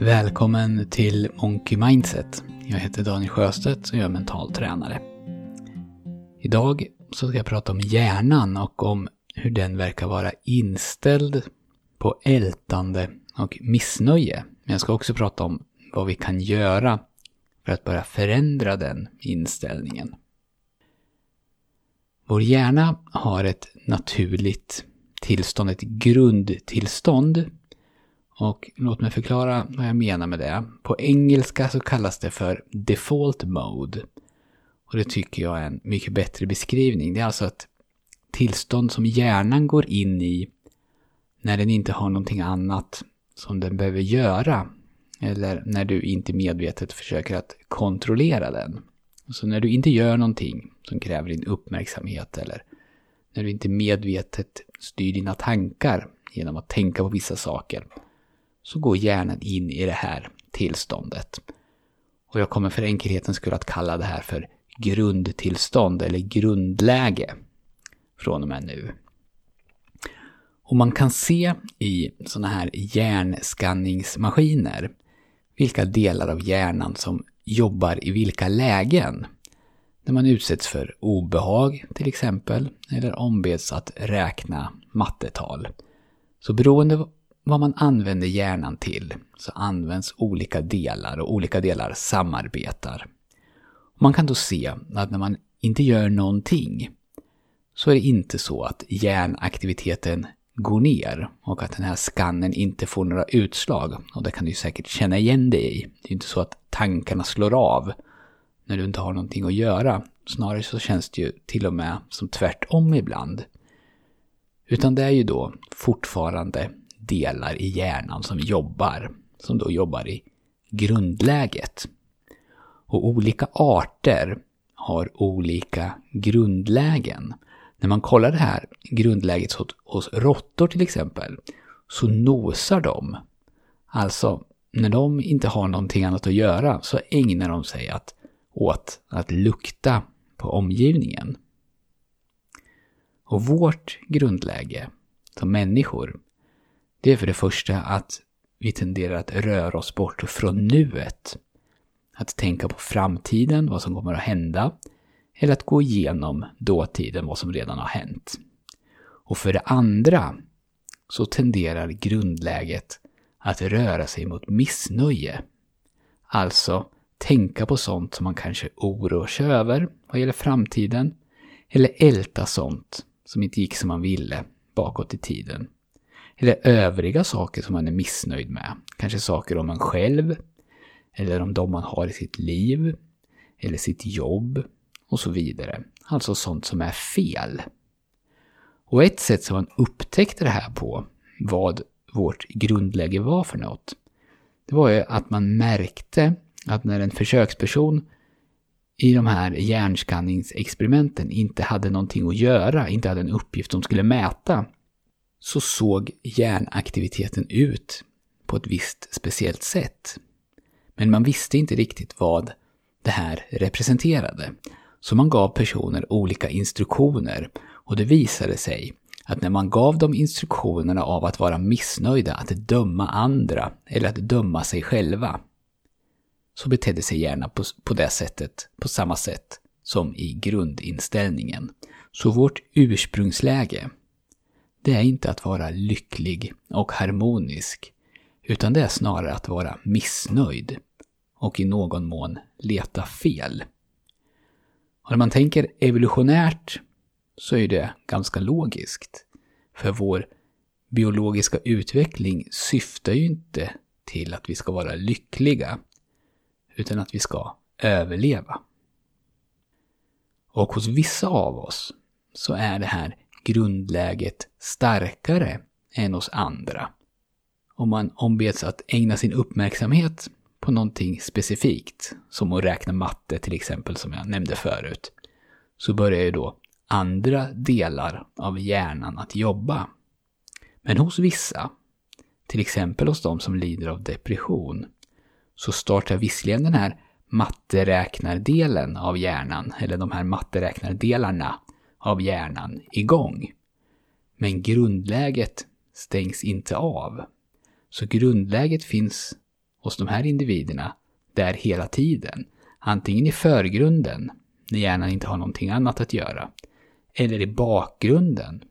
Välkommen till Monkey Mindset. Jag heter Daniel Sjöstedt och jag är mental tränare. Idag så ska jag prata om hjärnan och om hur den verkar vara inställd på ältande och missnöje. Men jag ska också prata om vad vi kan göra för att börja förändra den inställningen. Vår hjärna har ett naturligt tillstånd, ett grundtillstånd och låt mig förklara vad jag menar med det. På engelska så kallas det för default mode. Och det tycker jag är en mycket bättre beskrivning. Det är alltså ett tillstånd som hjärnan går in i när den inte har någonting annat som den behöver göra. Eller när du inte medvetet försöker att kontrollera den. Så när du inte gör någonting som kräver din uppmärksamhet eller när du inte medvetet styr dina tankar genom att tänka på vissa saker så går hjärnan in i det här tillståndet. Och jag kommer för enkelhetens skull att kalla det här för grundtillstånd eller grundläge från och med nu. Och man kan se i sådana här hjärnskanningsmaskiner vilka delar av hjärnan som jobbar i vilka lägen. När man utsätts för obehag till exempel, eller ombeds att räkna mattetal. Så beroende vad man använder hjärnan till så används olika delar och olika delar samarbetar. Man kan då se att när man inte gör någonting så är det inte så att hjärnaktiviteten går ner och att den här skannen inte får några utslag. Och det kan du säkert känna igen dig i. Det är inte så att tankarna slår av när du inte har någonting att göra. Snarare så känns det ju till och med som tvärtom ibland. Utan det är ju då fortfarande delar i hjärnan som jobbar, som då jobbar i grundläget. Och olika arter har olika grundlägen. När man kollar det här grundläget hos, råttor till exempel, så nosar de. Alltså, när de inte har någonting annat att göra så ägnar de sig att, åt att lukta på omgivningen. Och vårt grundläge som människor det är för det första att vi tenderar att röra oss bort från nuet. Att tänka på framtiden, vad som kommer att hända. Eller att gå igenom dåtiden, vad som redan har hänt. Och för det andra så tenderar grundläget att röra sig mot missnöje. Alltså tänka på sånt som man kanske oroar sig över vad gäller framtiden. Eller älta sånt som inte gick som man ville bakåt i tiden. Eller övriga saker som man är missnöjd med. Kanske saker om en själv. Eller om de man har i sitt liv. Eller sitt jobb. Och så vidare. Alltså sånt som är fel. Och ett sätt som man upptäckte det här på, vad vårt grundläge var för något, det var ju att man märkte att när en försöksperson i de här hjärnskanningsexperimenten inte hade någonting att göra, inte hade en uppgift som skulle mäta, så såg hjärnaktiviteten ut på ett visst speciellt sätt. Men man visste inte riktigt vad det här representerade. Så man gav personer olika instruktioner och det visade sig att när man gav dem instruktionerna av att vara missnöjda, att döma andra eller att döma sig själva, så betedde sig hjärnan på, på det sättet, på samma sätt som i grundinställningen. Så vårt ursprungsläge, det är inte att vara lycklig och harmonisk, utan det är snarare att vara missnöjd och i någon mån leta fel. Och när man tänker evolutionärt så är det ganska logiskt. För vår biologiska utveckling syftar ju inte till att vi ska vara lyckliga, utan att vi ska överleva. Och hos vissa av oss så är det här grundläget starkare än hos andra. Om man ombeds att ägna sin uppmärksamhet på någonting specifikt, som att räkna matte till exempel som jag nämnde förut, så börjar ju då andra delar av hjärnan att jobba. Men hos vissa, till exempel hos de som lider av depression, så startar visserligen den här matteräknardelen av hjärnan, eller de här matteräknardelarna, av hjärnan igång. Men grundläget stängs inte av. Så grundläget finns hos de här individerna där hela tiden. Antingen i förgrunden, när hjärnan inte har någonting annat att göra, eller i bakgrunden,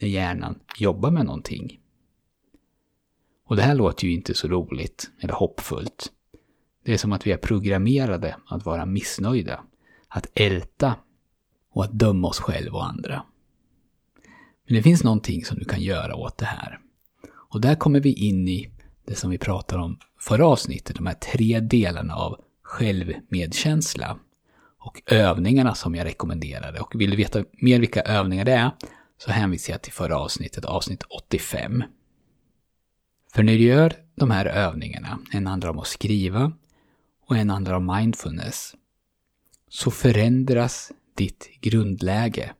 när hjärnan jobbar med någonting. Och det här låter ju inte så roligt eller hoppfullt. Det är som att vi är programmerade att vara missnöjda, att älta och att döma oss själva och andra. Men det finns någonting som du kan göra åt det här. Och där kommer vi in i det som vi pratade om förra avsnittet, de här tre delarna av självmedkänsla och övningarna som jag rekommenderade. Och vill du veta mer vilka övningar det är så hänvisar jag till förra avsnittet, avsnitt 85. För när du gör de här övningarna, en handlar om att skriva och en handlar om mindfulness, så förändras ditt grundläge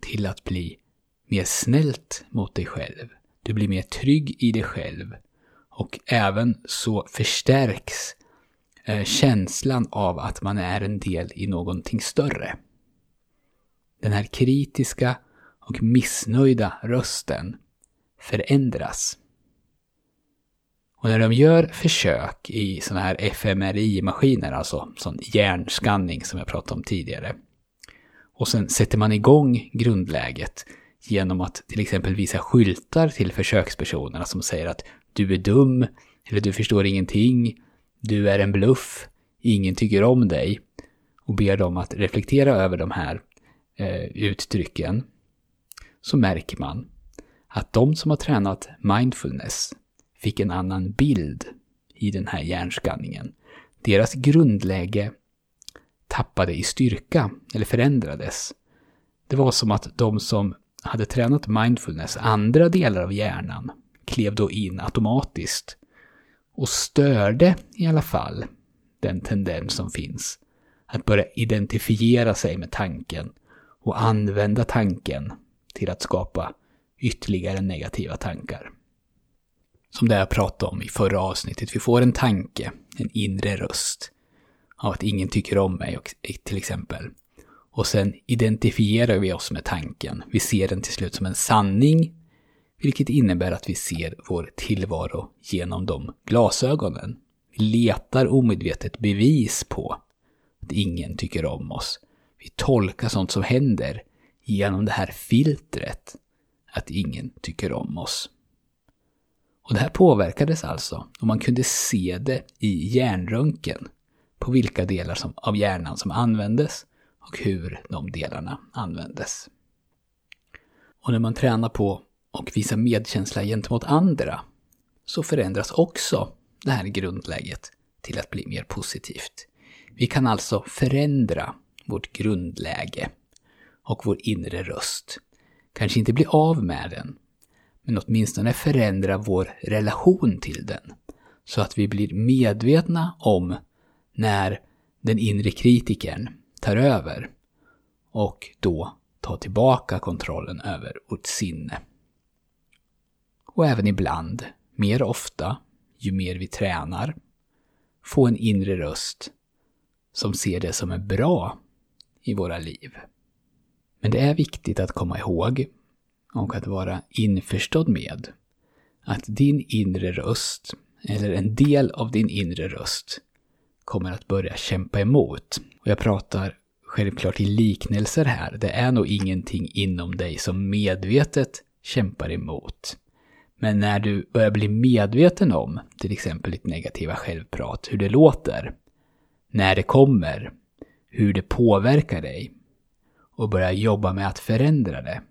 till att bli mer snällt mot dig själv. Du blir mer trygg i dig själv. Och även så förstärks eh, känslan av att man är en del i någonting större. Den här kritiska och missnöjda rösten förändras. Och när de gör försök i sådana här fMRI-maskiner, alltså sån hjärnskanning som jag pratade om tidigare, och sen sätter man igång grundläget genom att till exempel visa skyltar till försökspersonerna som säger att du är dum, eller du förstår ingenting, du är en bluff, ingen tycker om dig, och ber dem att reflektera över de här eh, uttrycken, så märker man att de som har tränat mindfulness fick en annan bild i den här hjärnskanningen. Deras grundläge tappade i styrka, eller förändrades. Det var som att de som hade tränat mindfulness, andra delar av hjärnan, klev då in automatiskt och störde i alla fall den tendens som finns att börja identifiera sig med tanken och använda tanken till att skapa ytterligare negativa tankar. Som det jag pratade om i förra avsnittet, vi får en tanke, en inre röst, av att ingen tycker om mig till exempel. Och sen identifierar vi oss med tanken. Vi ser den till slut som en sanning, vilket innebär att vi ser vår tillvaro genom de glasögonen. Vi letar omedvetet bevis på att ingen tycker om oss. Vi tolkar sånt som händer genom det här filtret, att ingen tycker om oss. Och det här påverkades alltså, och man kunde se det i hjärnröntgen, på vilka delar som, av hjärnan som användes och hur de delarna användes. Och när man tränar på och visar medkänsla gentemot andra så förändras också det här grundläget till att bli mer positivt. Vi kan alltså förändra vårt grundläge och vår inre röst. Kanske inte bli av med den, men åtminstone förändra vår relation till den. Så att vi blir medvetna om när den inre kritikern tar över och då tar tillbaka kontrollen över vårt sinne. Och även ibland, mer ofta, ju mer vi tränar, få en inre röst som ser det som är bra i våra liv. Men det är viktigt att komma ihåg och att vara införstådd med att din inre röst, eller en del av din inre röst, kommer att börja kämpa emot. Och jag pratar självklart i liknelser här. Det är nog ingenting inom dig som medvetet kämpar emot. Men när du börjar bli medveten om, till exempel ditt negativa självprat, hur det låter, när det kommer, hur det påverkar dig och börjar jobba med att förändra det,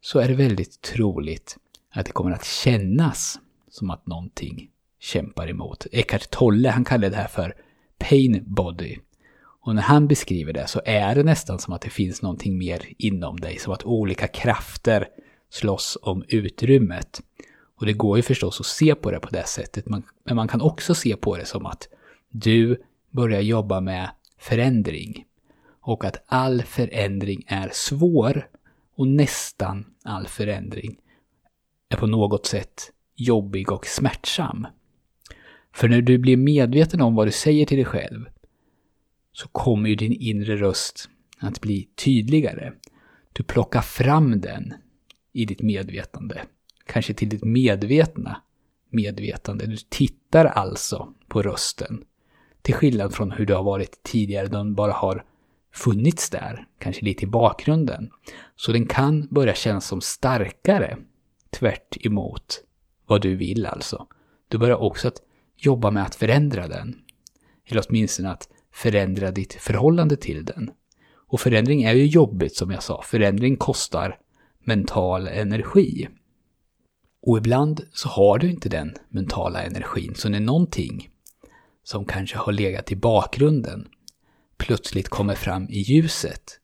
så är det väldigt troligt att det kommer att kännas som att någonting kämpar emot. Eckart Tolle, han kallar det här för pain body. Och när han beskriver det så är det nästan som att det finns någonting mer inom dig, som att olika krafter slåss om utrymmet. Och det går ju förstås att se på det på det sättet, men man kan också se på det som att du börjar jobba med förändring. Och att all förändring är svår och nästan all förändring är på något sätt jobbig och smärtsam. För när du blir medveten om vad du säger till dig själv så kommer ju din inre röst att bli tydligare. Du plockar fram den i ditt medvetande. Kanske till ditt medvetna medvetande. Du tittar alltså på rösten. Till skillnad från hur det har varit tidigare, den bara har funnits där, kanske lite i bakgrunden. Så den kan börja kännas som starkare, tvärt emot vad du vill alltså. Du börjar också att jobba med att förändra den. Eller åtminstone att förändra ditt förhållande till den. Och förändring är ju jobbigt som jag sa. Förändring kostar mental energi. Och ibland så har du inte den mentala energin. Så när någonting som kanske har legat i bakgrunden plötsligt kommer fram i ljuset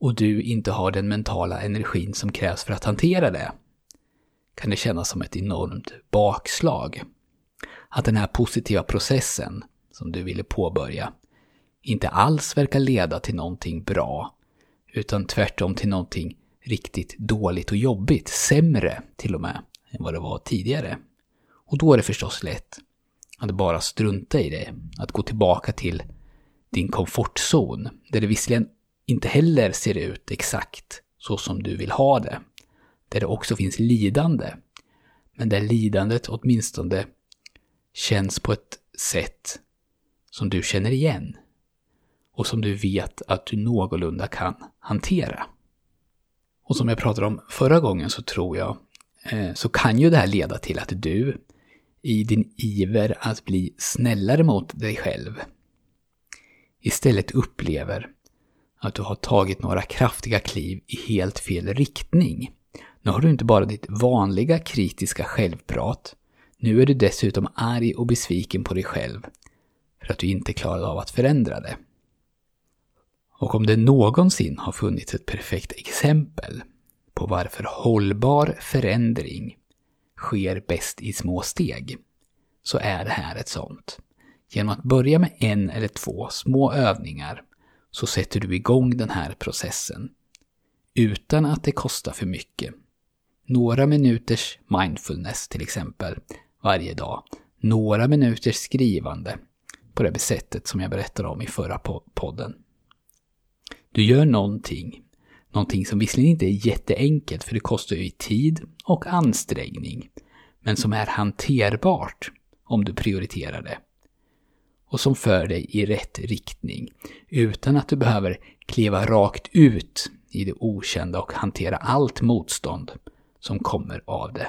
och du inte har den mentala energin som krävs för att hantera det kan det kännas som ett enormt bakslag. Att den här positiva processen som du ville påbörja inte alls verkar leda till någonting bra, utan tvärtom till någonting riktigt dåligt och jobbigt, sämre till och med, än vad det var tidigare. Och då är det förstås lätt att bara strunta i det, att gå tillbaka till din komfortzon, där det visserligen inte heller ser ut exakt så som du vill ha det, där det också finns lidande, men där lidandet åtminstone känns på ett sätt som du känner igen och som du vet att du någorlunda kan hantera. Och som jag pratade om förra gången så tror jag, eh, så kan ju det här leda till att du i din iver att bli snällare mot dig själv istället upplever att du har tagit några kraftiga kliv i helt fel riktning. Nu har du inte bara ditt vanliga kritiska självprat, nu är du dessutom arg och besviken på dig själv för att du inte klarade av att förändra det. Och om det någonsin har funnits ett perfekt exempel på varför hållbar förändring sker bäst i små steg, så är det här ett sånt. Genom att börja med en eller två små övningar så sätter du igång den här processen. Utan att det kostar för mycket. Några minuters mindfulness till exempel varje dag. Några minuters skrivande på det sättet som jag berättade om i förra podden. Du gör någonting. Någonting som visserligen inte är jätteenkelt för det kostar ju tid och ansträngning. Men som är hanterbart om du prioriterar det. Och som för dig i rätt riktning. Utan att du behöver kliva rakt ut i det okända och hantera allt motstånd som kommer av det.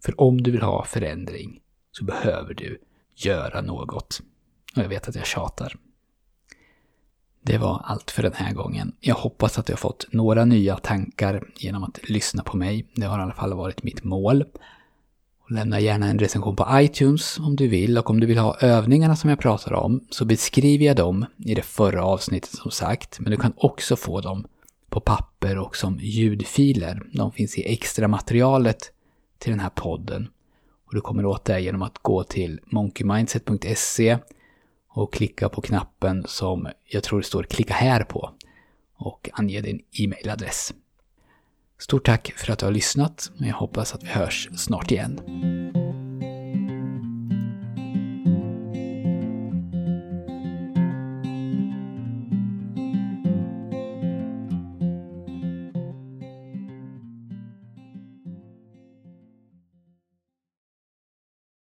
För om du vill ha förändring så behöver du göra något. Och jag vet att jag tjatar. Det var allt för den här gången. Jag hoppas att du har fått några nya tankar genom att lyssna på mig. Det har i alla fall varit mitt mål. Lämna gärna en recension på iTunes om du vill och om du vill ha övningarna som jag pratar om så beskriver jag dem i det förra avsnittet som sagt. Men du kan också få dem på papper och som ljudfiler. De finns i extra materialet till den här podden. Och du kommer åt det genom att gå till monkeymindset.se och klicka på knappen som jag tror det står klicka här på och ange din e-mailadress. Stort tack för att du har lyssnat. Jag hoppas att vi hörs snart igen.